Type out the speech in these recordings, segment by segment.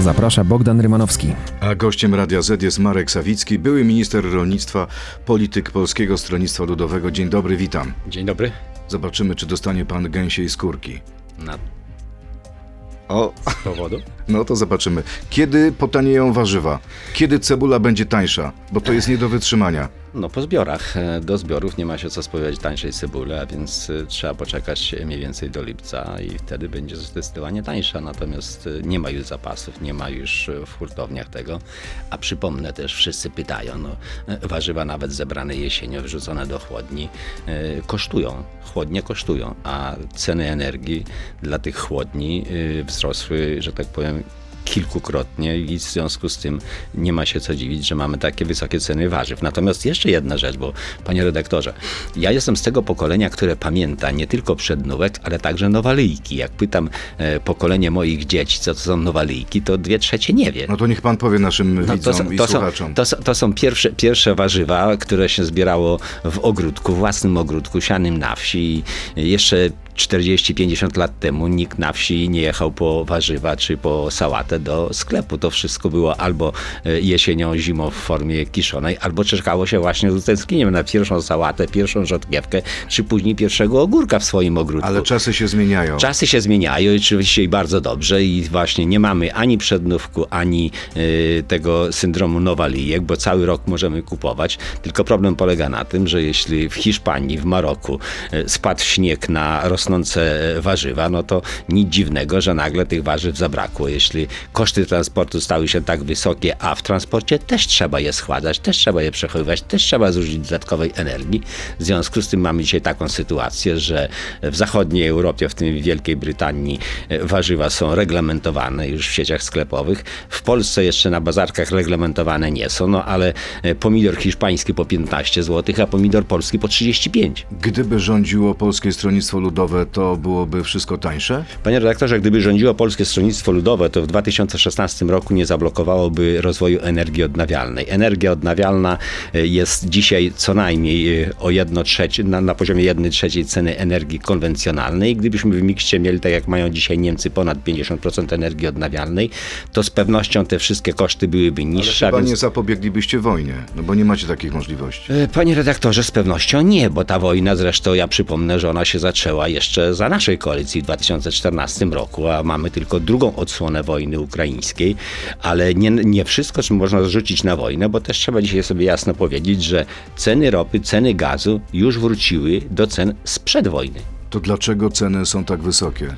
Zaprasza Bogdan Rymanowski. A gościem Radia Z jest Marek Sawicki, były minister rolnictwa, polityk Polskiego Stronnictwa Ludowego. Dzień dobry, witam. Dzień dobry. Zobaczymy, czy dostanie pan gęsiej skórki. Na O, z powodu? No to zobaczymy. Kiedy potanieją warzywa? Kiedy cebula będzie tańsza? Bo to jest nie do wytrzymania. No po zbiorach. E, Do zbiorów nie ma się co spodziewać tańszej cebuli, a więc e, trzeba poczekać mniej więcej do lipca i wtedy będzie zdecydowanie tańsza. Natomiast e, nie ma już zapasów, nie ma już w hurtowniach tego. A przypomnę też, wszyscy pytają, no, warzywa nawet zebrane jesienią, wrzucone do chłodni, kosztują. Chłodnie kosztują, a ceny energii dla tych chłodni wzrosły, że tak powiem, kilkukrotnie i w związku z tym nie ma się co dziwić, że mamy takie wysokie ceny warzyw. Natomiast jeszcze jedna rzecz, bo panie redaktorze, ja jestem z tego pokolenia, które pamięta nie tylko przednówek, ale także nowalijki. Jak pytam e, pokolenie moich dzieci, co to są nowalijki, to dwie trzecie nie wie. No to niech pan powie naszym No, widzom i to, są, słuchaczom. to, są, to są pierwsze, pierwsze warzywa, które się zbierało w ogródku, własnym ogródku, sianym na wsi. I Jeszcze 40-50 lat temu nikt na wsi nie jechał po warzywa czy po sałatę do sklepu. To wszystko było albo e, jesienią, zimą w formie kiszonej, albo czekało się właśnie z utęsknieniem na pierwszą sałatę, pierwszą rzodkiewkę, czy później pierwszego ogórka w swoim ogródku. Ale czasy się zmieniają. Czasy się zmieniają i oczywiście i bardzo dobrze i właśnie nie mamy ani przednówku, ani y, tego syndromu nowalijek, bo cały rok możemy kupować. Tylko problem polega na tym, że jeśli w Hiszpanii, w Maroku y, spadł śnieg na rosnące warzywa, no to nic dziwnego, że nagle tych warzyw zabrakło. Jeśli koszty transportu stały się tak wysokie, a w transporcie też trzeba je schładzać, też trzeba je przechowywać, też trzeba zużyć dodatkowej energii. W związku z tym mamy dzisiaj taką sytuację, że w zachodniej Europie, w tym w Wielkiej Brytanii, e, warzywa są reglamentowane już w sieciach sklepowych. W Polsce jeszcze na bazarkach reglamentowane nie są, no ale e, pomidor hiszpański po 15 zł, a pomidor polski po 35. Gdyby rządziło Polskie Stronnictwo Ludowe, to byłoby wszystko tańsze? Panie redaktorze, gdyby rządziło Polskie Stronnictwo Ludowe, to w 2016 roku nie zablokowałoby rozwoju energii odnawialnej. Energia odnawialna e, jest dzisiaj co najmniej e, o 1 trzecie, na, na poziomie 1 trzeciej ceny energii konwencjonalnej. Gdybyśmy w mikście mieli, tak jak mają dzisiaj Niemcy, ponad 50% energii odnawialnej, to z pewnością te wszystkie koszty byłyby niższe. a Chyba więc- nie zapobieglibyście wojnie, no bo nie macie takich możliwości. E, Panie redaktorze, z pewnością nie, bo ta wojna zresztą, ja przypomnę, że ona się zaczęła jeszcze za naszej koalicji w 2014 roku, a mamy tylko drugą odsłonę wojny ukraińskiej, ale nie, nie wszystko czym można zrzucić na wojnę, bo też trzeba dzisiaj sobie jasno powiedzieć, że ceny ropy, ceny gazu już wróciły do cen sprzed wojny. To dlaczego ceny są tak wysokie?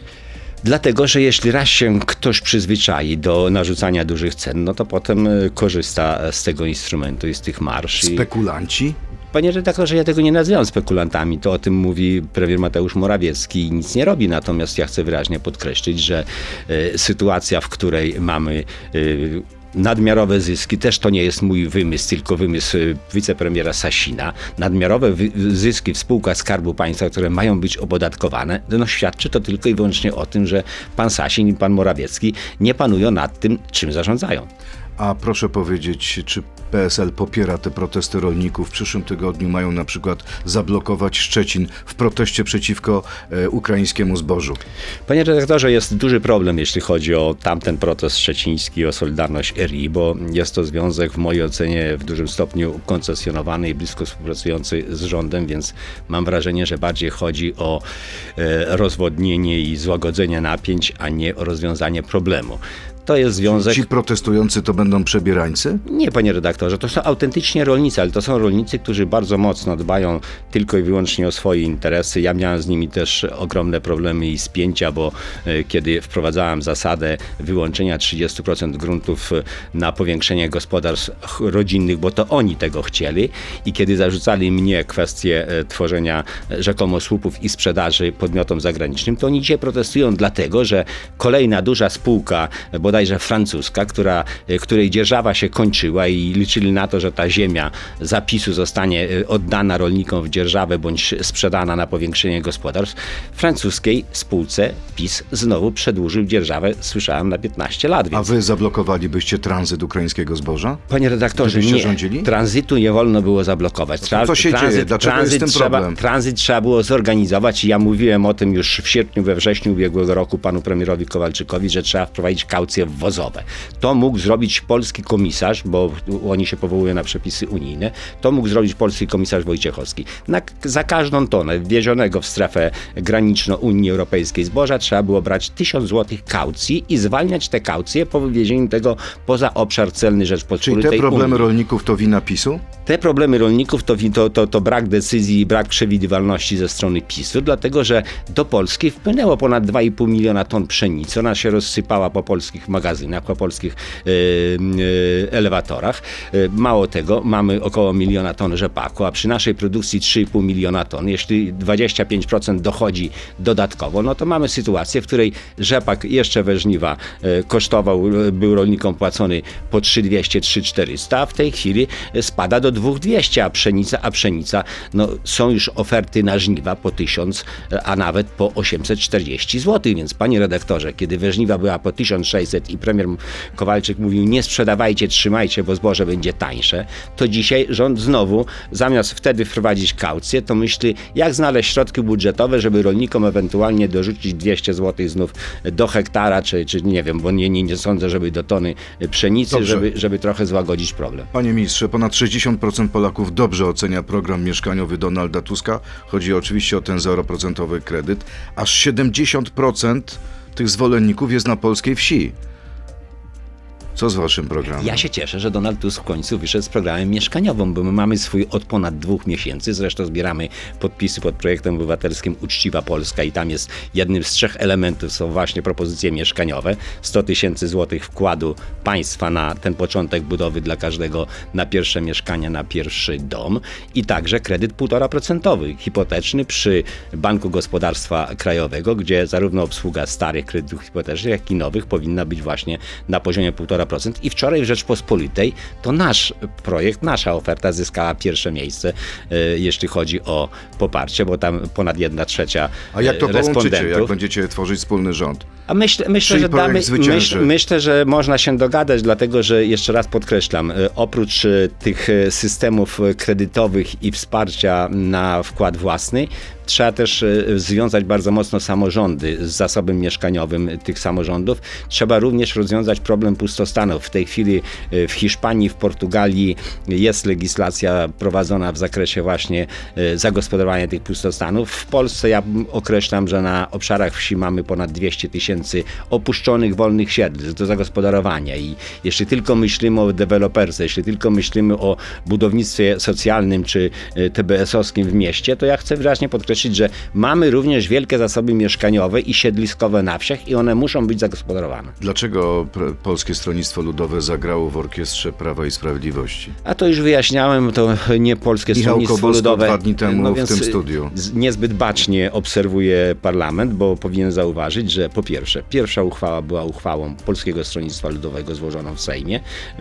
Dlatego, że jeśli raz się ktoś przyzwyczai do narzucania dużych cen, no to potem e, korzysta z tego instrumentu i z tych marsz. Spekulanci? Panie redaktorze, ja tego nie nazywam spekulantami. To o tym mówi premier Mateusz Morawiecki i nic nie robi. Natomiast ja chcę wyraźnie podkreślić, że e, sytuacja, w której mamy e, nadmiarowe zyski, też to nie jest mój wymysł, tylko wymysł e, wicepremiera Sasina. Nadmiarowe zyski w spółkach Skarbu Państwa, które mają być opodatkowane, no świadczy to tylko i wyłącznie o tym, że pan Sasin i pan Morawiecki nie panują nad tym, czym zarządzają. A proszę powiedzieć, czy PSL popiera te protesty rolników? W przyszłym tygodniu mają na przykład zablokować Szczecin w proteście przeciwko e, ukraińskiemu zbożu. Panie redaktorze, jest duży problem, jeśli chodzi o tamten protest szczeciński, o Solidarność RI, bo jest to związek w mojej ocenie w dużym stopniu koncesjonowany i blisko współpracujący z rządem, więc mam wrażenie, że bardziej chodzi o e, rozwodnienie i złagodzenie napięć, a nie o rozwiązanie problemu. To jest związek. Ci protestujący to będą przebierańcy? Nie, panie redaktorze, to są autentycznie rolnicy, ale to są rolnicy, którzy bardzo mocno dbają tylko i wyłącznie o swoje interesy. Ja miałem z nimi też ogromne problemy i spięcia, bo e, kiedy wprowadzałem zasadę wyłączenia 30% gruntów e, na powiększenie gospodarstw ch- rodzinnych, bo to oni tego chcieli i kiedy zarzucali mnie kwestię e, tworzenia rzekomo słupów i sprzedaży podmiotom zagranicznym, to oni dzisiaj protestują dlatego, że kolejna duża spółka, e, bodajże francuska, która, e, której dzierżawa się kończyła i liczyli na to, że ta ziemia zapisu zostanie e, oddana rolnikom w dzierżawę bądź sprzedana na powiększenie gospodarstw, francuskiej spółce PiS znowu przedłużył dzierżawę, słyszałem, na 15 lat. A Więc... wy zablokowalibyście tranzyt ukraińskiego zboża? Panie redaktorze, nie, rządzili? tranzytu nie wolno było zablokować. Trzeba, co się dzieje? Dlaczego jest ten trzeba, problem? Tranzyt trzeba było zorganizować i ja mówiłem o tym już w sierpniu, we wrześniu ubiegłego roku panu premierowi Kowalczykowi, że trzeba wprowadzić kaucję wwozowe. To mógł zrobić polski komisarz, bo oni się powołują na przepisy unijne, to mógł zrobić polski komisarz Wojciechowski. Na, za każdą tonę wiezionego w strefę graniczną Unii Europejskiej zboża trzeba było brać 1000 zł kaucji i zwalniać te kaucje po wywiezieniu tego poza obszar celny Rzeczpospolitej Czyli te problemy Unii. rolników to wina PiSu? Te problemy rolników to, to, to, to brak decyzji i brak przewidywalności ze strony PiSu, dlatego że do Polski wpłynęło ponad 2,5 miliona ton pszenicy. Ona się rozsypała po polskich magazynach, po polskich e, e, elewatorach. E, mało tego, mamy około miliona ton rzepaku, a przy naszej produkcji 3,5 miliona ton, jeśli 25% dochodzi dodatkowo, no to mamy sytuację, w której rzepak jeszcze we żniwa kosztował, był rolnikom płacony po 3200, 3400, a w tej chwili spada do 2200, a pszenica, a pszenica, no są już oferty na żniwa po 1000, e, a nawet po 840 zł, więc panie redaktorze, kiedy we żniwa była po 1600 i premier Kowalczyk mówił nie sprzedawajcie, trzymajcie, bo zboże będzie tańsze, to dzisiaj rząd znowu, zamiast wtedy wprowadzić kaucję, to myśli, jak znaleźć środki budżetowe, żeby rolnikom ewentualnie dorzucić 200 zł znów do hektara, czy, czy nie wiem, bo nie, nie, nie sądzę, żeby do tony pszenicy, Dobrze. żeby, żeby trochę złagodzić problem. Panie ministrze, ponad 60% Polaków dobrze ocenia program mieszkaniowy Donalda Tuska. Chodzi oczywiście o ten 0% kredyt. Aż 70% tych zwolenników jest na polskiej wsi. Co z waszym programem? Ja się cieszę, że Donald Tusk w końcu wyszedł z programem mieszkaniowym, bo my mamy swój od ponad dwóch miesięcy. Zresztą zbieramy podpisy pod projektem obywatelskim Uczciwa Polska i tam jest jednym z trzech elementów są właśnie propozycje mieszkaniowe. 100 tysięcy złotych wkładu państwa na ten początek budowy dla każdego na pierwsze mieszkanie, na pierwszy dom i także kredyt 1,5% hipoteczny przy Banku Gospodarstwa Krajowego, gdzie zarówno obsługa starych kredytów hipotecznych, jak i nowych powinna być właśnie na poziomie 1,5%. I wczoraj w Rzeczpospolitej to nasz projekt, nasza oferta zyskała pierwsze miejsce, e, jeśli chodzi o poparcie, bo tam ponad 1 trzecia A jak to e, połączycie, jak będziecie tworzyć wspólny rząd? A myślę, myślę że damy, myśl, myślę, że można się dogadać, dlatego że jeszcze raz podkreślam, e, oprócz tych systemów kredytowych i wsparcia na wkład własny, trzeba też związać bardzo mocno samorządy z zasobem mieszkaniowym tych samorządów. Trzeba również rozwiązać problem pustostanów. W tej chwili e, w Hiszpanii, w Portugalii jest legislacja prowadzona w zakresie właśnie e, zagospodarowania tych pustostanów. W Polsce ja określam, że na obszarach wsi mamy ponad 200 tysięcy opuszczonych wolnych siedlisk do zagospodarowania i jeśli tylko myślimy o deweloperce, jeśli tylko myślimy o budownictwie socjalnym czy e, TBS-owskim w mieście, to ja chcę wyraźnie podkreślić, że mamy również wielkie zasoby mieszkaniowe i siedliskowe na wsiach i one muszą być zagospodarowane. Dlaczego Polskie Stronnictwo Ludowe zagrało w orkiestrze Prawa i Sprawiedliwości? A to już wyjaśniałem, to nie Polskie Michał Stronnictwo Kobosko Ludowe. dwa dni temu w więc, tym studiu. Niezbyt bacznie obserwuje parlament, bo powinien zauważyć, że po pierwsze, pierwsza uchwała była uchwałą Polskiego Stronnictwa Ludowego złożoną w Sejmie.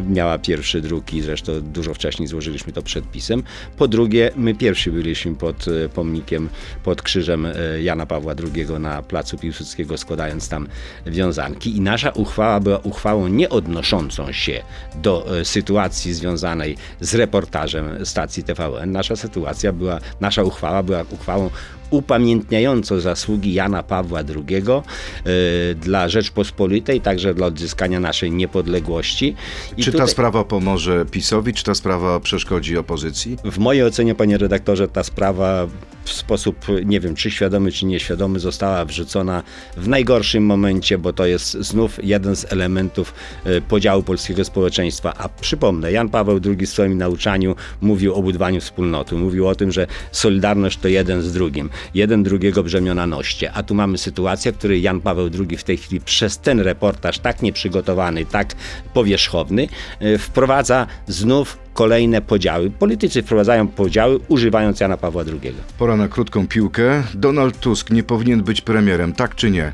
Miała pierwszy druk i zresztą dużo wcześniej złożyliśmy to przedpisem. Po drugie, my pierwsi byliśmy pod e, pomnikiem, pod krzyżem e, Jana Pawła II na placu Piłsudskiego, składając tam wiązanki. I nasza uchwała była uchwałą nie odnoszącą się do e, sytuacji związanej z reportażem stacji TVN. Nasza sytuacja była, nasza uchwała była uchwałą upamiętniającą zasługi Jana Pawła II e, dla Rzeczpospolitej, także dla odzyskania naszej niepodległości. I Czy ta tutaj- sprawa pomoże PiSowi, czy ta sprawa przeszkodzi opozycji? w mojej ocenie, panie redaktorze, ta sprawa w sposób, nie wiem, czy świadomy, czy nieświadomy, została wrzucona w najgorszym momencie, bo to jest znów jeden z elementów e, podziału polskiego społeczeństwa. A przypomnę, Jan Paweł II w swoim nauczaniu mówił o budowaniu wspólnoty. Mówił o tym, że solidarność to jeden z drugim. Jeden drugiego brzemiona noście. A tu mamy sytuację, w której Jan Paweł II w tej chwili przez ten reportaż tak nieprzygotowany, tak powierzchowny, e, wprowadza znów kolejne podziały. Politycy wprowadzają podziały, używając Jana Pawła II. Pora na krótką piłkę. Donald Tusk nie powinien być premierem, tak czy nie?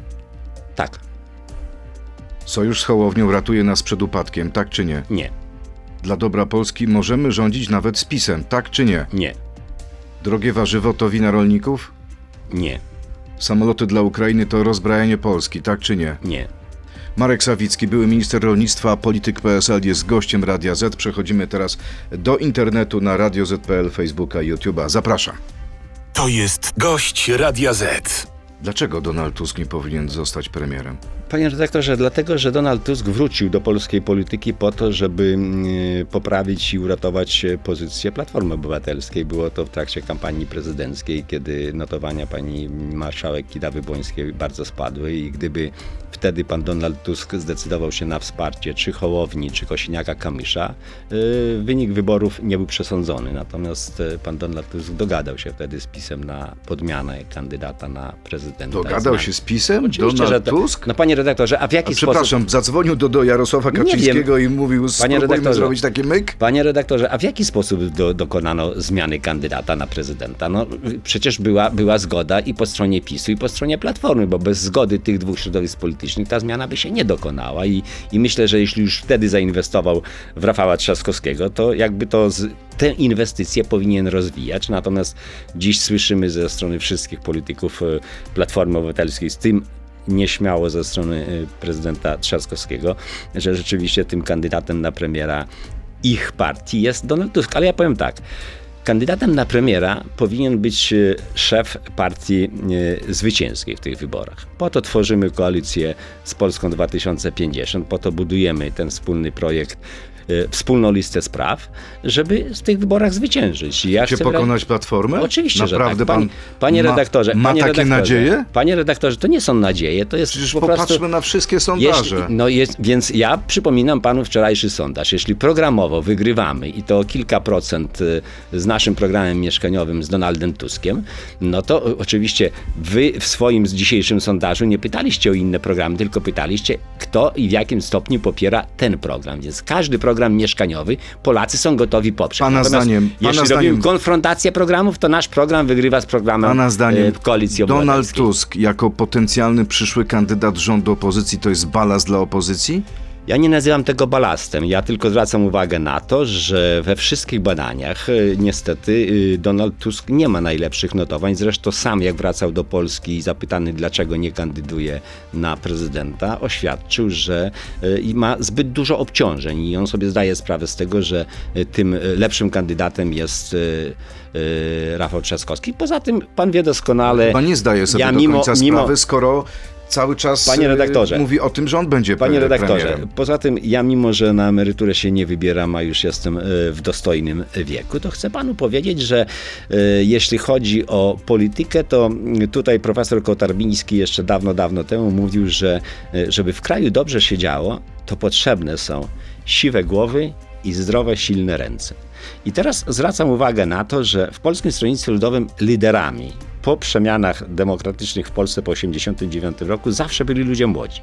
Tak, Sojusz z Hołownią ratuje nas przed upadkiem, tak czy nie? nie, Dla dobra Polski możemy rządzić nawet z PiSem, tak czy nie? nie, Drogie warzywo to wina rolników? Nie, Samoloty dla Ukrainy to rozbrajanie Polski, tak czy nie? nie. Marek Sawicki, były minister rolnictwa, polityk PSL, jest gościem Radia Z. Przechodzimy teraz do internetu na Radio Z.pl, Facebooka i YouTube'a. Zapraszam. To jest gość Radia Z. Dlaczego Donald Tusk nie powinien zostać premierem? Panie redaktorze, dlatego, że Donald Tusk wrócił do polskiej polityki po to, żeby mm, poprawić i uratować pozycję Platformy Obywatelskiej. Było to w trakcie kampanii prezydenckiej, kiedy notowania pani marszałek Kidawy-Błońskiej bardzo spadły i gdyby wtedy pan Donald Tusk zdecydował się na wsparcie czy Hołowni, czy Kosiniaka-Kamysza, y, wynik wyborów nie był przesądzony. Natomiast y, pan Donald Tusk dogadał się wtedy z PiSem na podmianę kandydata na prezydenta. Dogadał się z PiSem? Oczywiście, Donald to, Tusk? No panie redaktorze, a w jaki A sposób... przepraszam, zadzwonił do, do Jarosława Kaczyńskiego i mówił, spróbujmy redaktorze. zrobić taki myk? Panie redaktorze, a w jaki sposób do, dokonano zmiany kandydata na prezydenta? No przecież była, była zgoda i po stronie PiSu, i po stronie Platformy, bo bez zgody tych dwóch środowisk politycznych ta zmiana by się nie dokonała. I, i myślę, że jeśli już wtedy zainwestował w Rafała Trzaskowskiego, to jakby to z, tę inwestycję powinien rozwijać. Natomiast dziś słyszymy ze strony wszystkich polityków e, Platformy Obywatelskiej, z tym nieśmiało ze strony y, prezydenta Trzaskowskiego, że rzeczywiście tym kandydatem na premiera ich partii jest Donald Tusk. Ale ja powiem tak. Kandydatem na premiera powinien być y, szef partii y, zwycięskiej w tych wyborach. Po to tworzymy koalicję z Polską 2050, po to budujemy ten wspólny projekt wspólną listę spraw, żeby w tych wyborach zwyciężyć. Ja pokonać Platformę? Oczywiście, Naprawdę tak. Panie, pan panie ma, redaktorze, ma panie takie redaktorze, nadzieje? Panie redaktorze, to nie są nadzieje, to jest Przecież po popatrzmy prostu... na wszystkie Jeśli, sondaże. no jest, więc ja przypominam panu wczorajszy sondaż. Jeśli programowo wygrywamy i to kilka procent y, z naszym programem mieszkaniowym z Donaldem Tuskiem, no to y, oczywiście wy w swoim dzisiejszym sondażu nie pytaliście o inne programy, tylko pytaliście, kto i w jakim stopniu popiera ten program. Więc każdy program mieszkaniowy Polacy są gotowi poprzeć. Pana Natomiast zdaniem- pana jeśli zdaniem- robimy konfrontację programów, to nasz program wygrywa z programem Pana zdaniem e, Koalicji Donald. Tusk jako potencjalny przyszły kandydat rządu opozycji to jest balast dla opozycji? Ja nie nazywam tego balastem. Ja tylko zwracam uwagę na to, że we wszystkich badaniach e, niestety e, Donald Tusk nie ma najlepszych notowań. Zresztą sam, jak wracał do Polski i zapytany, dlaczego nie kandyduje na prezydenta, oświadczył, że e, ma zbyt dużo obciążeń i on sobie zdaje sprawę z tego, że tym lepszym kandydatem jest Rafał Trzaskowski. Poza tym pan wie doskonale. Chyba nie zdaje sobie ja do mimo- końca mimo- sprawy, skoro cały czas Panie y, redaktorze. mówi o tym, że on będzie Panie redaktorze, premierem. poza tym ja mimo, że na emeryturę się nie wybieram, a już jestem e, w dostojnym wieku, to chcę panu powiedzieć, że e, jeśli chodzi o politykę, to tutaj profesor Kotarbiński jeszcze dawno, dawno temu mówił, że e, żeby w kraju dobrze się działo, to potrzebne są siwe głowy i zdrowe, silne ręce. I teraz zwracam uwagę na to, że w Polskim Stronnictwie Ludowym liderami po przemianach demokratycznych w Polsce po 1989 roku zawsze byli ludzie młodzi.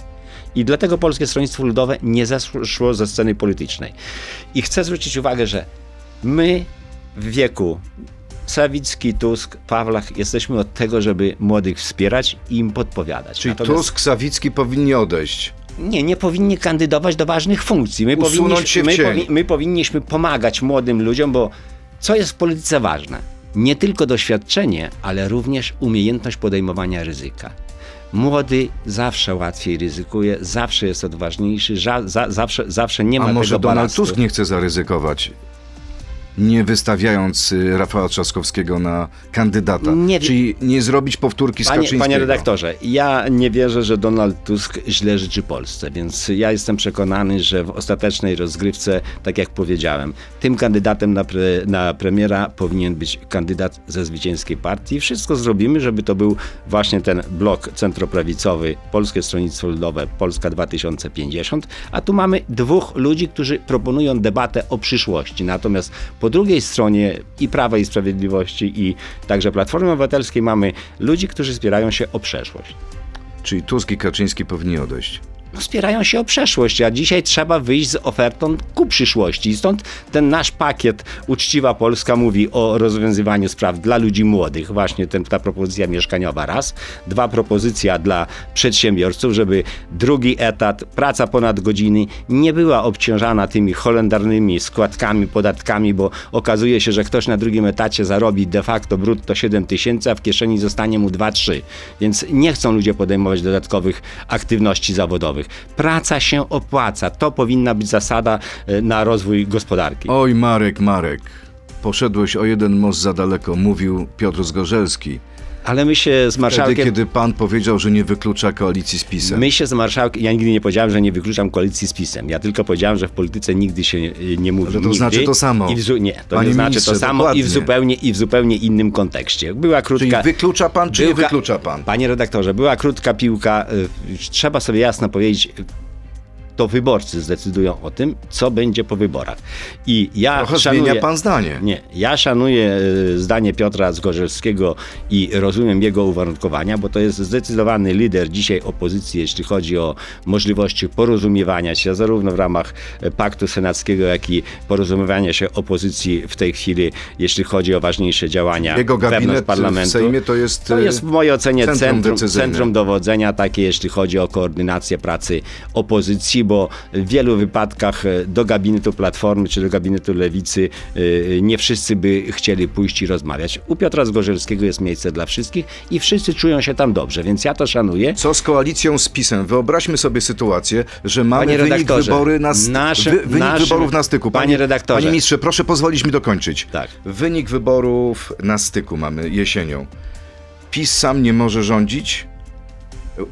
I dlatego Polskie Stronnictwo Ludowe nie zeszło ze sceny politycznej. I chcę zwrócić uwagę, że my w wieku Sawicki, Tusk, Pawlach jesteśmy od tego, żeby młodych wspierać i im podpowiadać. Czyli Natomiast Tusk, Sawicki powinni odejść. nie, nie powinni kandydować do ważnych funkcji. My, w my, cień. my powinniśmy pomagać młodym ludziom, bo co jest w polityce ważne? Nie tylko doświadczenie, ale również umiejętność podejmowania ryzyka. Młody zawsze łatwiej ryzykuje, zawsze jest odważniejszy, ża- za, zawsze, zawsze nie ma A może tego Donald balastu. Tusk nie chce zaryzykować? Nie wystawiając y, Rafała Trzaskowskiego na kandydata. Nie Czyli nie zrobić powtórki z Panie, Kaczyńskiego. panie redaktorze, ja nie wierzę, że Donald Tusk źle życzy Polsce, więc ja jestem przekonany, że w ostatecznej rozgrywce, tak jak powiedziałem, tym kandydatem na, pre, na premiera powinien być kandydat ze zwycięskiej partii. Wszystko zrobimy, żeby to był właśnie ten blok centroprawicowy Polskie Stronnictwo Ludowe, Polska 2050, a tu mamy dwóch ludzi, którzy proponują debatę o przyszłości. Natomiast po drugiej stronie i Prawa i Sprawiedliwości i także Platformy Obywatelskiej mamy ludzi, którzy spierają się o przeszłość. Czyli Tusk i Kaczyński powinni odejść. Spierają się o przeszłość, a dzisiaj trzeba wyjść z ofertą ku przyszłości. Stąd ten nasz pakiet Uczciwa Polska mówi o rozwiązywaniu spraw dla ludzi młodych. Właśnie ten, ta propozycja mieszkaniowa raz. Dwa, propozycja dla przedsiębiorców, żeby drugi etat, praca ponad godziny nie była obciążana tymi holendarnymi składkami, podatkami, bo okazuje się, że ktoś na drugim etacie zarobi de facto brutto 7 tysięcy, a w kieszeni zostanie mu 2-3. Więc nie chcą ludzie podejmować dodatkowych aktywności zawodowych. Praca się opłaca. To powinna być zasada e, na rozwój gospodarki. Oj, Marek, Marek. Poszedłeś o jeden most za daleko, mówił Piotr Zgorzelski. Ale my się z Wtedy, marszałkiem... kiedy pan powiedział, że nie wyklucza koalicji z PiSem. My się z marszałkiem, ja nigdy nie powiedziałem, że nie wykluczam koalicji z PiSem. Ja tylko powiedziałem, że w polityce nigdy się nie, nie mówi. Ale to nigdy. znaczy to samo. I w, nie, to Panie nie znaczy to samo i w, zupełnie, i w zupełnie innym kontekście. Była Czyli krótka... wyklucza pan, czy nie wyklucza pan? Panie redaktorze, była krótka piłka. y, Trzeba sobie jasno powiedzieć, to wyborcy zdecydują o tym, co będzie po wyborach. I ja Trochę szanuję... zmienia pan zdanie. Nie, ja szanuję e, zdanie Piotra Zgorzelskiego i rozumiem jego uwarunkowania, bo to jest zdecydowany lider dzisiaj opozycji, jeśli chodzi o możliwości porozumiewania się zarówno w ramach e, paktu senackiego, jak i porozumiewania się opozycji w tej chwili, jeśli chodzi o ważniejsze działania Jego wewnątrz gabinet parlamentu. w Sejmie to jest, To jest w mojej ocenie centrum centrum, centrum dowodzenia, takie jeśli chodzi o koordynację pracy opozycji, bo w wielu wypadkach e, do gabinetu Platformy czy do gabinetu Lewicy e, nie wszyscy by chcieli pójść i rozmawiać. U Piotra Zgorzelskiego jest miejsce dla wszystkich i wszyscy czują się tam dobrze, więc ja to szanuję. Co z koalicją z PiSem? Wyobraźmy sobie sytuację, że mamy Panie wynik, wybory na st- naszym- wy, wynik naszym- wyborów na styku. Panie redaktorze. Panie ministrze, proszę pozwolić mi dokończyć. Tak. Wynik wyborów na styku mamy jesienią. PiS sam nie może rządzić.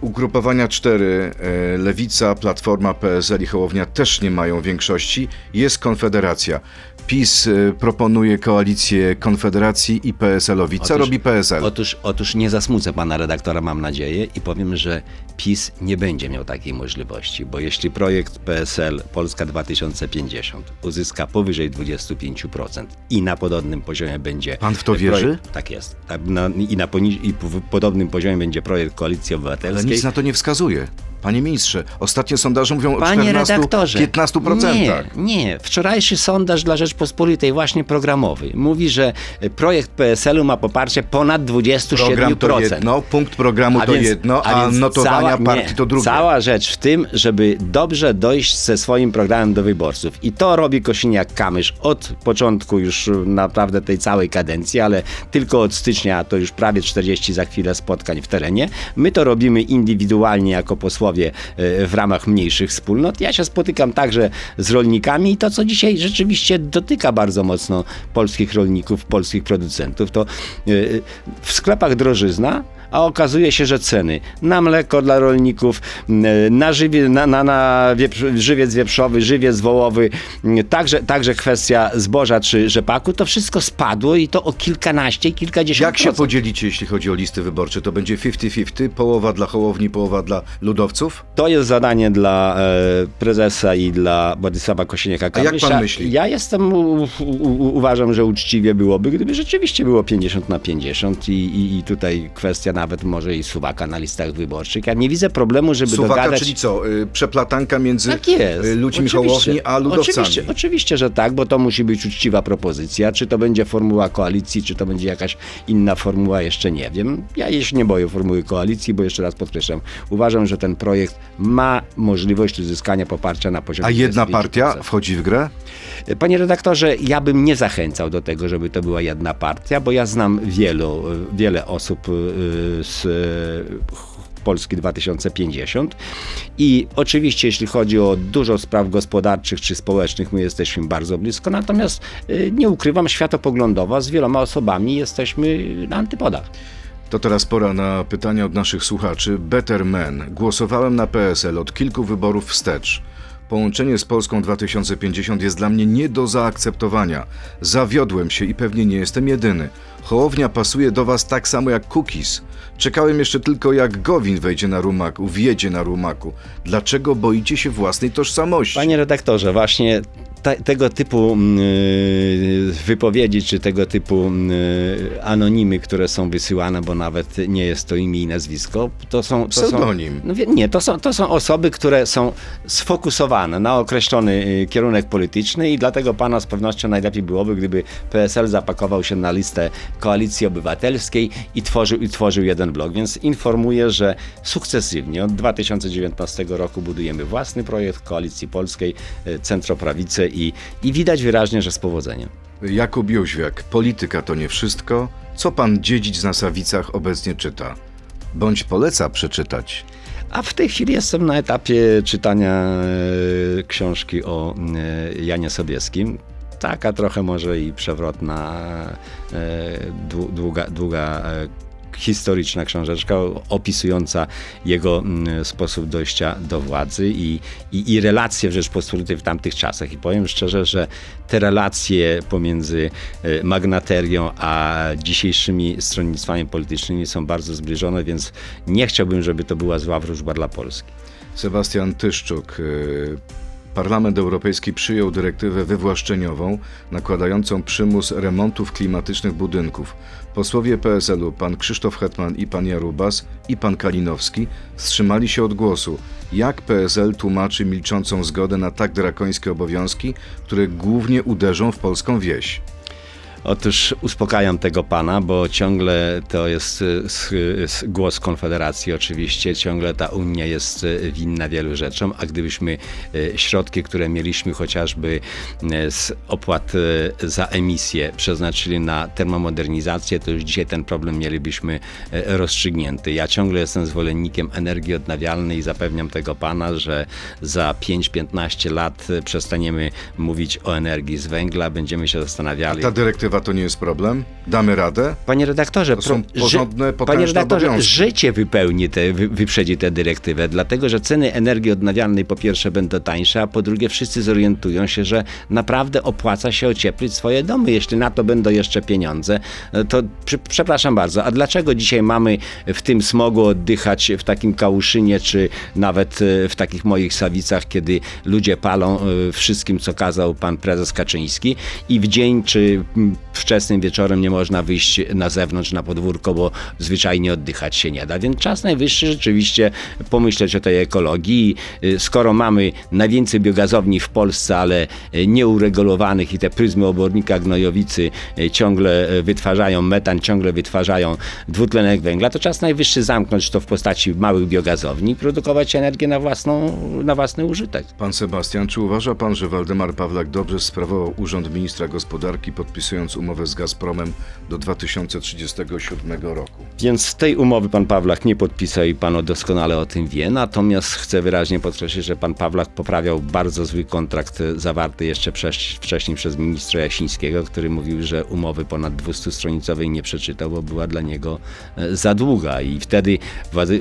Ugrupowania cztery, e, Lewica, Platforma, PSL i Hołownia też nie mają większości. Jest Konfederacja. PiS e, proponuje koalicję Konfederacji i PSL-owi. Co Otóż- robi PSL? Otóż, otóż nie zasmucę pana redaktora, mam nadzieję, i powiem, że PiS nie będzie miał takiej możliwości, bo jeśli projekt PSL Polska 2050 uzyska powyżej 25% i na podobnym poziomie będzie. Pan w to projekt- wierzy? Tak jest. Tak, na, I na poni- i w podobnym poziomie będzie projekt Koalicji Ale Obywatelskiej. nic na to nie wskazuje. Panie ministrze, ostatnie sondaże mówią o Panie 14, redaktorze, 15%. Nie, nie. Wczorajszy sondaż dla Rzeczpospolitej, właśnie programowy, mówi, że projekt PSL-u ma poparcie ponad 27%. Program to jedno, punkt programu to jedno, a, więc notowania cała- partii nie, to drugie. Cała rzecz w tym, żeby dobrze dojść ze swoim programem do wyborców. I to robi Kosiniak-Kamysz od początku już naprawdę tej całej kadencji, ale tylko od stycznia, a to już prawie 40 za chwilę spotkań w terenie. My to robimy indywidualnie jako posłowie e, w ramach mniejszych wspólnot. Ja się spotykam także z rolnikami i to, co dzisiaj rzeczywiście dotyka bardzo mocno polskich rolników, polskich producentów, to e, w sklepach drożyzna, a okazuje się, że ceny na mleko dla rolników, na, żywie, na, na, na wieprz, żywiec wieprzowy, żywiec wołowy, także, także kwestia zboża czy rzepaku, to wszystko spadło i to o kilkanaście, kilkadziesiąt Jak się procent. podzielicie, jeśli chodzi o listy wyborcze? To będzie 50-50, połowa dla Hołowni, połowa dla ludowców? To jest zadanie dla e, prezesa i dla Władysława Kosiniaka-Kamysza. A jak pan myśli? Ja jestem, u, u, u, uważam, że uczciwie byłoby, gdyby rzeczywiście było 50 na 50 i, i, i tutaj kwestia nawet może i suwaka na listach wyborczych. Ja nie widzę problemu, żeby Suwaka, dogadać... czyli co? y, Przeplatanka między Tak y, ludźmi. Hołowni a ludowcami. Oczywiście, oczywiście, że tak, bo to musi być uczciwa propozycja. Czy to będzie formuła koalicji, czy to będzie jakaś inna formuła, jeszcze nie wiem. Ja się nie boję formuły koalicji, bo jeszcze raz podkreślam, uważam, że ten projekt ma możliwość uzyskania poparcia na poziomie A jedna 25%. partia wchodzi w grę? Panie redaktorze, ja bym nie zachęcał do tego, żeby to była jedna partia, bo ja znam wielu, wiele osób y, z y, Polski 2050 i oczywiście jeśli chodzi o dużo spraw gospodarczych czy społecznych, my jesteśmy bardzo blisko, natomiast y, nie ukrywam, światopoglądowo z wieloma osobami jesteśmy na antypodach. To teraz pora na pytania od naszych słuchaczy. Better Man. Głosowałem na PSL od kilku wyborów wstecz. Połączenie z Polską 2050 jest dla mnie nie do zaakceptowania. Zawiodłem się i pewnie nie jestem jedyny. Hołownia pasuje do was tak samo jak Cookies. Czekałem jeszcze tylko jak Gowin wejdzie na rumaku, wjedzie na rumaku. Dlaczego boicie się własnej tożsamości? Panie redaktorze, właśnie te, tego typu mm, y, wypowiedzi, czy tego typu y, anonimy, które są wysyłane, bo nawet nie jest to imię i nazwisko, to są... To Pseudonim. Są, no, nie, to są, to są osoby, które są sfokusowane na określony y, kierunek polityczny i dlatego pana z pewnością najlepiej byłoby, gdyby PSL zapakował się na listę Koalicji Obywatelskiej i tworzył, i tworzył jeden blok. Więc informuję, że sukcesywnie od 2019 roku budujemy własny projekt Koalicji Polskiej, y, centroprawicę i, i widać wyraźnie, że z powodzeniem. Jakub Jóźwiak. Polityka to nie wszystko. Co pan dziedzic na Sawicach obecnie czyta? Bądź poleca przeczytać. A w tej chwili jestem na etapie czytania e, książki o e, Janie Sobieskim. Taka trochę może i przewrotna, e, dłu- długa, długa historyczna książeczka opisująca jego mm, sposób dojścia do władzy i, i, i relacje w Rzeczpospolitej w tamtych czasach. I powiem szczerze, że te relacje pomiędzy e, magnaterią a dzisiejszymi stronnictwami politycznymi są bardzo zbliżone, więc nie chciałbym, żeby to była zła wróżba dla Polski. Sebastian Tyszczuk. y, Parlament Europejski przyjął dyrektywę wywłaszczeniową nakładającą przymus remontów klimatycznych budynków. Posłowie PSL-u, pan Krzysztof Hetman i pan Jarubas i pan Kalinowski wstrzymali się od głosu. Jak PSL tłumaczy milczącą zgodę na tak drakońskie obowiązki, które głównie uderzą w polską wieś? Otóż uspokajam tego pana, bo ciągle to jest y, s- głos Konfederacji oczywiście, ciągle ta Unia jest y, winna wielu rzeczom, a gdybyśmy y, środki, które mieliśmy chociażby y, z opłat y, za emisję przeznaczyli na termomodernizację, to już dzisiaj ten problem mielibyśmy y, rozstrzygnięty. Ja ciągle jestem zwolennikiem energii odnawialnej i zapewniam tego pana, że za 5-15 lat y, przestaniemy mówić o energii z węgla, będziemy się zastanawiali. Ta dyrektywa to nie jest problem? Damy radę? Panie redaktorze, To są porządne, ży- panie redaktorze, obowiązki. życie wypełni te, wy, wyprzedzi tę dyrektywę, dlatego że ceny energii odnawialnej po pierwsze będą tańsze, a po drugie wszyscy zorientują się, że naprawdę opłaca się ocieplić swoje domy. Jeśli na to będą jeszcze pieniądze, e, to przy, przepraszam bardzo, a dlaczego dzisiaj mamy w tym smogu oddychać w takim Kałuszynie, czy nawet e, w takich moich Sawicach, kiedy ludzie palą e, wszystkim, co kazał pan prezes Kaczyński i w dzień, czy wczesnym wieczorem nie można wyjść na zewnątrz, na podwórko, bo zwyczajnie oddychać się nie da. Więc czas najwyższy rzeczywiście pomyśleć o tej ekologii. Y, Skoro mamy najwięcej biogazowni w Polsce, ale y, nieuregulowanych i te pryzmy obornika gnojowicy y, ciągle wytwarzają metan, ciągle wytwarzają dwutlenek węgla, to czas najwyższy zamknąć to w postaci małych biogazowni i produkować energię na, własną, na własny użytek. Pan Sebastian, czy uważa pan, że Waldemar Pawlak dobrze sprawował urząd ministra gospodarki, podpisując umowę z Gazpromem do 2037 roku? Więc tej umowy pan Pawlak nie podpisał i pan doskonale o tym wie. Natomiast chcę wyraźnie podkreślić, że pan Pawlak poprawiał bardzo zły kontrakt zawarty jeszcze wcześ- wcześniej przez ministra Jasińskiego, który mówił, że umowy ponad 200-stronicowej nie przeczytał, bo była dla niego e, za długa. I wtedy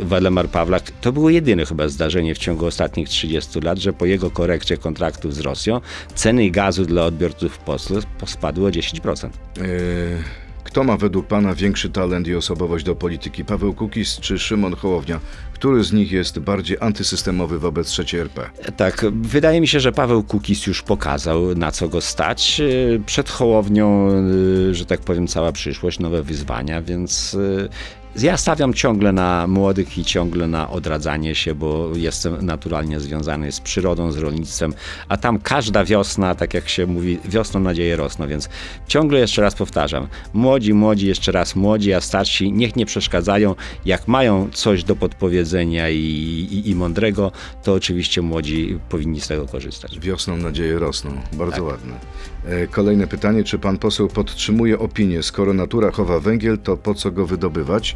Waldemar Pawlak, to było jedyne chyba zdarzenie w ciągu ostatnich 30 lat, że po jego korekcie kontraktów z Rosją ceny gazu dla odbiorców w Polsce spadły o 10%. Yy, Kto ma według pana większy talent i osobowość do polityki? Paweł Kukiz czy Szymon Hołownia? Który z nich jest bardziej antysystemowy wobec trzeciej RP? Tak, wydaje mi się, że Paweł Kukis już pokazał, na co go stać. Yy, Przed Hołownią, yy, że tak powiem, cała przyszłość, nowe wyzwania, więc ja stawiam ciągle na młodych i ciągle na odradzanie się, bo jestem naturalnie związany z przyrodą, z rolnictwem, a tam każda wiosna, tak jak się mówi, wiosną nadzieje rosną, więc ciągle jeszcze raz powtarzam, młodzi, młodzi, jeszcze raz młodzi, a starsi niech nie przeszkadzają, jak mają coś do podpowiedzenia i, i, i mądrego, to oczywiście młodzi powinni z tego korzystać. Wiosną nadzieje rosną. Bardzo ładne. E, Kolejne pytanie. Czy pan poseł podtrzymuje opinię, skoro natura chowa węgiel, to po co go wydobywać?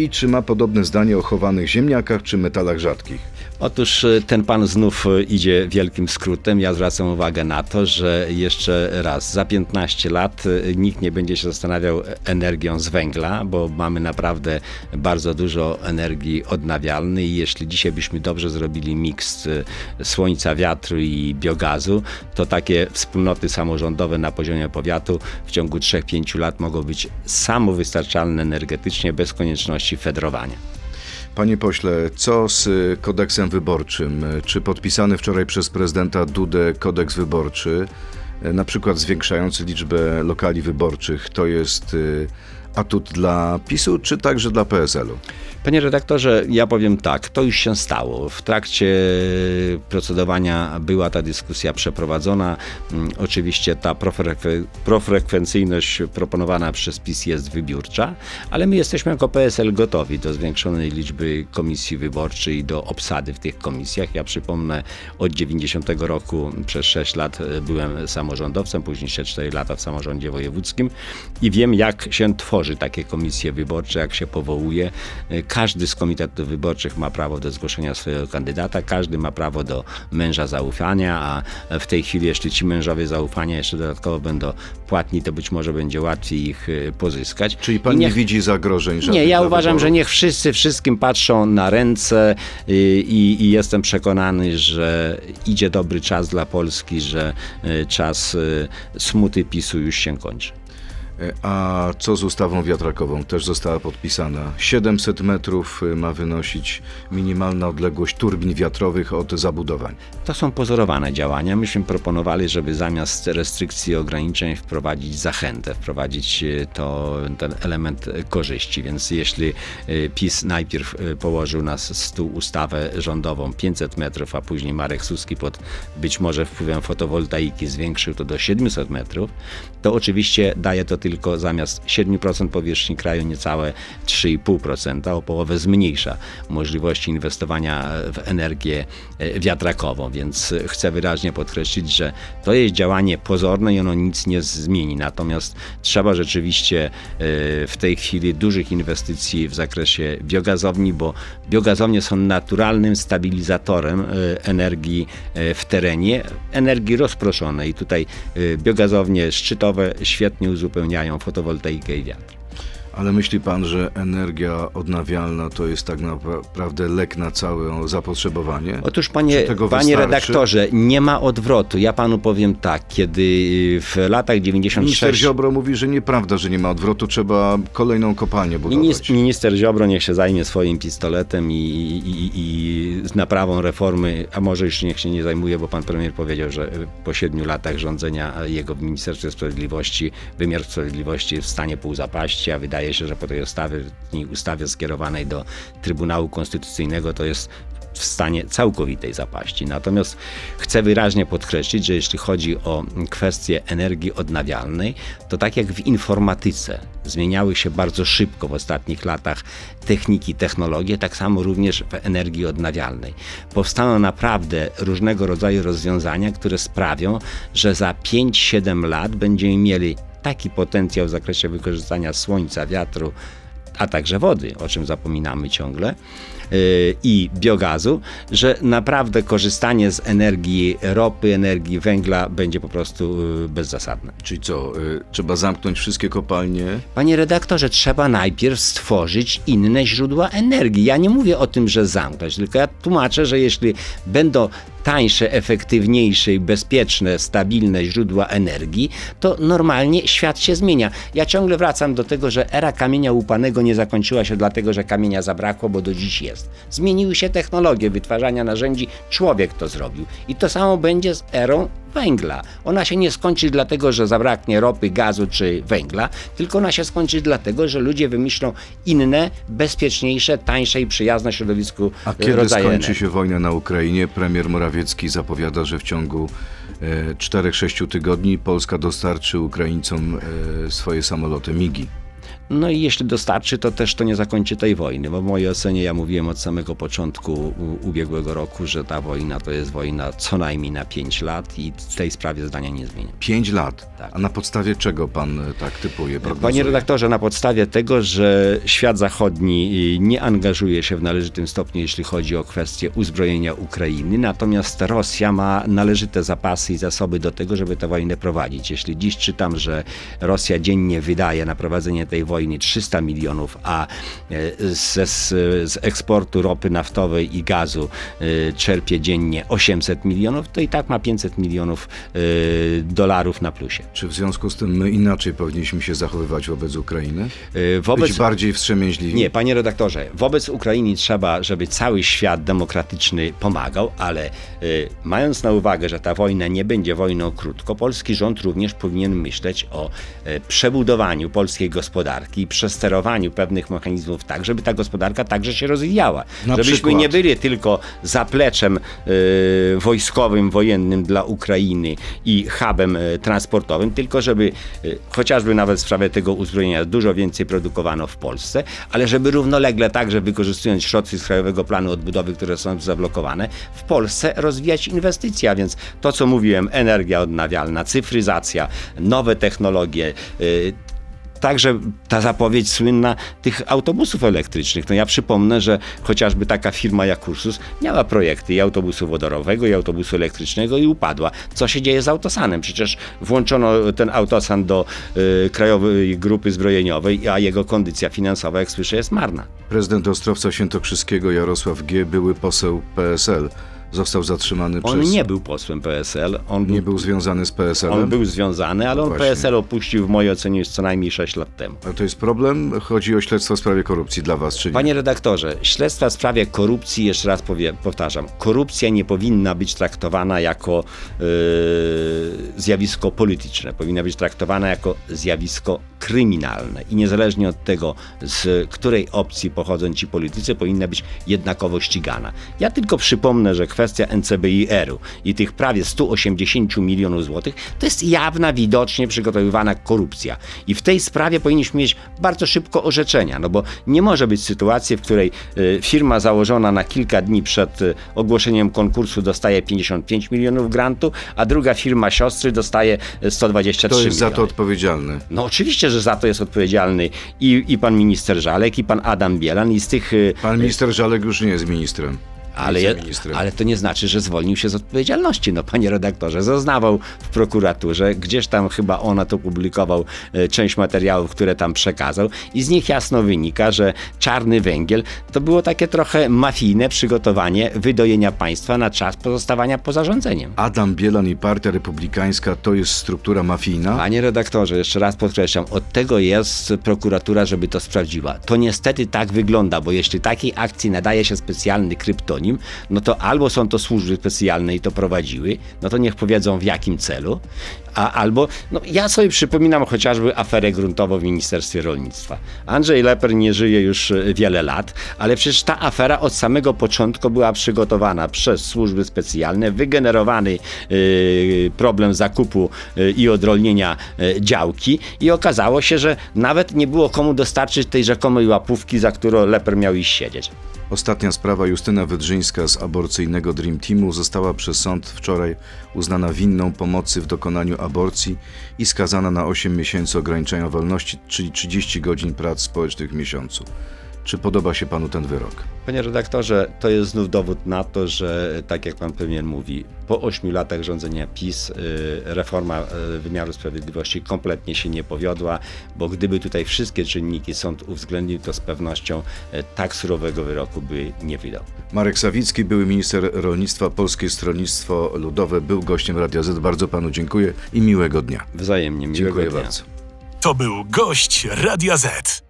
I czy ma podobne zdanie o chowanych ziemniakach czy metalach rzadkich? Otóż e, ten pan znów e, idzie wielkim skrótem. Ja zwracam uwagę na to, że jeszcze raz, za 15 lat e, nikt nie będzie się zastanawiał energią z węgla, bo mamy naprawdę bardzo dużo energii odnawialnej i jeśli dzisiaj byśmy dobrze zrobili miks słońca, wiatru i biogazu, to takie wspólnoty samorządowe na poziomie powiatu w ciągu 3-5 lat mogą być samowystarczalne energetycznie bez konieczności fedrowania. Panie pośle, co z kodeksem wyborczym? Czy podpisany wczoraj przez prezydenta Dudę kodeks wyborczy, y, na przykład zwiększający liczbę lokali wyborczych, to jest y, atut dla PiSu, czy także dla PSL-u? Panie redaktorze, ja powiem tak, to już się stało. W trakcie procedowania była ta dyskusja przeprowadzona. Mm, Oczywiście ta profrekwe- profrekwencyjność proponowana przez PiS jest wybiórcza, ale my jesteśmy jako PSL gotowi do zwiększonej liczby komisji wyborczych i do obsady w tych komisjach. Ja przypomnę, od 90 roku przez 6 lat e, byłem samorządowcem, później jeszcze 4 lata w samorządzie wojewódzkim i wiem, jak się tworzy tworzy takie komisje wyborcze, jak się powołuje. Y, Każdy z komitetów wyborczych ma prawo do zgłoszenia swojego kandydata, każdy ma prawo do męża zaufania, a w tej chwili, jeśli ci mężowie zaufania jeszcze dodatkowo będą płatni, to być może będzie łatwiej ich y, pozyskać. Czyli pan I nie niech- widzi zagrożeń żadnych nie, ja uważam, wyborów? że niech wszyscy wszystkim patrzą na ręce y, i, i jestem przekonany, że idzie dobry czas dla Polski, że y, czas y, smuty PiSu już się kończy. E, A co z ustawą wiatrakową? Też została podpisana. 700 metrów y, ma wynosić minimalna odległość turbin wiatrowych od zabudowań. To są pozorowane działania. Myśmy proponowali, żeby zamiast restrykcji i ograniczeń wprowadzić zachętę, wprowadzić e, to, ten element korzyści. Więc jeśli e, PiS najpierw położył na stół ustawę rządową 500 metrów, a później Marek Suski pod być może wpływem fotowoltaiki zwiększył to do 700 metrów, to oczywiście daje to tylko zamiast 7% powierzchni kraju niecałe 3,5%, o połowę zmniejsza możliwości inwestowania w energię e, wiatrakową, więc e, chcę wyraźnie podkreślić, że to jest działanie pozorne i ono nic nie zmieni. Natomiast trzeba rzeczywiście e, w tej chwili dużych inwestycji w zakresie biogazowni, bo biogazownie są naturalnym stabilizatorem energii w terenie, energii rozproszonej. Tutaj biogazownie szczytowe świetnie uzupełniają fotowoltaikę i wiatr. Ale myśli pan, że energia odnawialna to jest tak naprawdę lek na całe zapotrzebowanie? Otóż, panie, panie redaktorze, nie ma odwrotu. Ja panu powiem tak, kiedy w latach Minister 96. Ziobro mówi, że nieprawda, że nie ma odwrotu, trzeba kolejną kopalnię budować. Minister, minister Ziobro niech się zajmie swoim pistoletem i, i, i z naprawą reformy, a może już niech się nie zajmuje, bo pan premier powiedział, że po siedmiu latach rządzenia jego w Ministerstwie Sprawiedliwości wymiar sprawiedliwości jest w stanie pół zapaści, a wydaje się, że po tej ustawie, ustawie skierowanej do Trybunału Konstytucyjnego to jest w stanie całkowitej zapaści. Natomiast chcę wyraźnie podkreślić, że jeśli chodzi o kwestię energii odnawialnej, to tak jak w informatyce zmieniały się bardzo szybko w ostatnich latach techniki, technologie, tak samo również w energii odnawialnej. Powstaną naprawdę różnego rodzaju rozwiązania, które sprawią, że za 5-7 lat będziemy mieli taki potencjał w zakresie wykorzystania słońca, wiatru, a także wody, o czym zapominamy ciągle, i biogazu, że naprawdę korzystanie z energii ropy, energii węgla będzie po prostu yy, bezzasadne. Czyli co, y, trzeba zamknąć wszystkie kopalnie? Panie redaktorze, trzeba najpierw stworzyć inne źródła energii. Ja nie mówię o tym, że zamknąć, tylko ja tłumaczę, że jeśli będą tańsze, efektywniejsze i bezpieczne, stabilne źródła energii, to normalnie świat się zmienia. Ja ciągle wracam do tego, że era kamienia łupanego nie zakończyła się dlatego, że kamienia zabrakło, bo do dziś jest. Zmieniły się technologie wytwarzania narzędzi, człowiek to zrobił. I to samo będzie z erą węgla. Ona się nie skończy dlatego, że zabraknie ropy, gazu czy węgla, tylko ona się skończy dlatego, że ludzie wymyślą inne, bezpieczniejsze, tańsze i przyjazne środowisku A kiedy rodzaje skończy się wojna na Ukrainie? Premier Morawiecki zapowiada, że w ciągu e, 4-6 tygodni Polska dostarczy Ukraińcom e, swoje samoloty MIGI. No i jeśli dostarczy, to też to nie zakończy tej wojny, bo w mojej ocenie ja mówiłem od samego początku ubiegłego roku, że ta wojna to jest wojna co najmniej na 5 lat i w tej sprawie zdania nie zmienię. 5 lat. Tak. A na podstawie czego pan e, tak typuje, prognozuje? Panie redaktorze, na podstawie tego, że świat zachodni y, nie angażuje się w należytym stopniu, jeśli chodzi o kwestię uzbrojenia Ukrainy, natomiast Rosja ma należyte zapasy i zasoby do tego, żeby tę wojnę prowadzić. Jeśli dziś czytam, że Rosja dziennie wydaje na prowadzenie tej wojny 300 milionów, a e, ze, z, z eksportu ropy naftowej i gazu e, czerpie dziennie 800 milionów, to i tak ma 500 milionów e, dolarów na plusie. Czy w związku z tym my inaczej powinniśmy się zachowywać wobec Ukrainy? Wobec Być bardziej wstrzemięźliwi? Nie, panie redaktorze, wobec Ukrainy trzeba, żeby cały świat demokratyczny pomagał, ale mając na uwagę, że ta wojna nie będzie wojną krótko, polski rząd również powinien myśleć o przebudowaniu polskiej gospodarki i przesterowaniu pewnych mechanizmów tak, żeby ta gospodarka także się rozwijała. Na Żebyśmy przykład? nie byli tylko zapleczem y, wojskowym, wojennym dla Ukrainy i hubem y, transportowym, tylko żeby y, chociażby nawet w sprawie tego uzbrojenia dużo więcej produkowano w Polsce, ale żeby równolegle także wykorzystując środki z Krajowego Planu Odbudowy, które są zablokowane, w Polsce rozwijać inwestycje, a więc to, co mówiłem, energia odnawialna, cyfryzacja, nowe technologie, także ta zapowiedź słynna tych autobusów elektrycznych. No ja przypomnę, że chociażby taka firma jak Ursus miała projekty i autobusu wodorowego, i autobusu elektrycznego i upadła. Co się dzieje z autosanem? Przecież włączono ten autosan do y, Krajowej Grupy Zbrojeniowej, a jego kondycja finansowa, jak słyszę, jest marna. Prezydent Ostrowca Świętokrzyskiego Jarosław G., były poseł PSL, został zatrzymany On przez... nie był posłem PSL, on nie był związany z PSL-em. On był związany, ale on Właśnie. PSL opuścił w mojej ocenie już co najmniej 6 lat temu. A to jest problem? Chodzi o śledztwo w sprawie korupcji dla was, czy nie? Panie redaktorze, śledztwa w sprawie korupcji, jeszcze raz powie, powtarzam, korupcja nie powinna być traktowana jako yy, zjawisko polityczne, powinna być traktowana jako zjawisko kryminalne i niezależnie od tego, z której opcji pochodzą ci politycy, powinna być jednakowo ścigana. Ja tylko przypomnę, że kwestia NCBIR-u i tych prawie 180 milionów złotych to jest jawna, widocznie przygotowywana korupcja. I w tej sprawie powinniśmy mieć bardzo szybko orzeczenia, no bo nie może być sytuacji, w której y, firma założona na kilka dni przed y, ogłoszeniem konkursu dostaje 55 milionów grantu, a druga firma siostry dostaje y, 123 Kto jest za miliony. to odpowiedzialny? No oczywiście, że za to jest odpowiedzialny i, i pan minister Żalek, i pan Adam Bielan, i z tych... Pan minister Żalek już nie jest ministrem. Ale, ale to nie znaczy, że zwolnił się z odpowiedzialności. No, panie redaktorze, zeznawał w prokuraturze, gdzieś tam chyba ona to publikował e, część materiałów, które tam przekazał, i z nich jasno wynika, że czarny węgiel to było takie trochę mafijne przygotowanie wydojenia państwa na czas pozostawania poza rządzeniem. Adam Bielan i Partia Republikańska to jest struktura mafijna? Panie redaktorze, jeszcze raz podkreślam, od tego jest prokuratura, żeby to sprawdziła. To niestety tak wygląda, bo jeśli takiej akcji nadaje się specjalny kryptonim, no to albo są to służby specjalne i to prowadziły, no to niech powiedzą w jakim celu, a albo, no ja sobie przypominam chociażby aferę gruntową w Ministerstwie Rolnictwa. Andrzej Leper nie żyje już e, wiele lat, ale przecież ta afera od samego początku była przygotowana przez służby specjalne, wygenerowany e, problem zakupu e, i odrolnienia działki i okazało się, że nawet nie było komu dostarczyć tej rzekomej łapówki, za którą Leper miał iść siedzieć. Ostatnia sprawa Justyna Wydrzyńska z aborcyjnego Dream Teamu została przez sąd wczoraj uznana winną pomocy w dokonaniu aborcji i skazana na 8 miesięcy ograniczenia wolności, czyli 30 godzin prac społecznych w miesiącu. Czy podoba się panu ten wyrok? Panie redaktorze, to jest znów dowód na to, że tak jak pan premier mówi, po ośmiu latach rządzenia PiS y, reforma y, wymiaru sprawiedliwości kompletnie się nie powiodła, bo gdyby tutaj wszystkie czynniki sąd uwzględnił, to z pewnością y, tak surowego wyroku by nie wydał. Marek Sawicki, były minister rolnictwa, Polskie Stronnictwo Ludowe, był gościem Radia Z. Bardzo panu dziękuję i miłego dnia. Wzajemnie, miłego Dziękuję dnia. bardzo. To był gość Radia Z.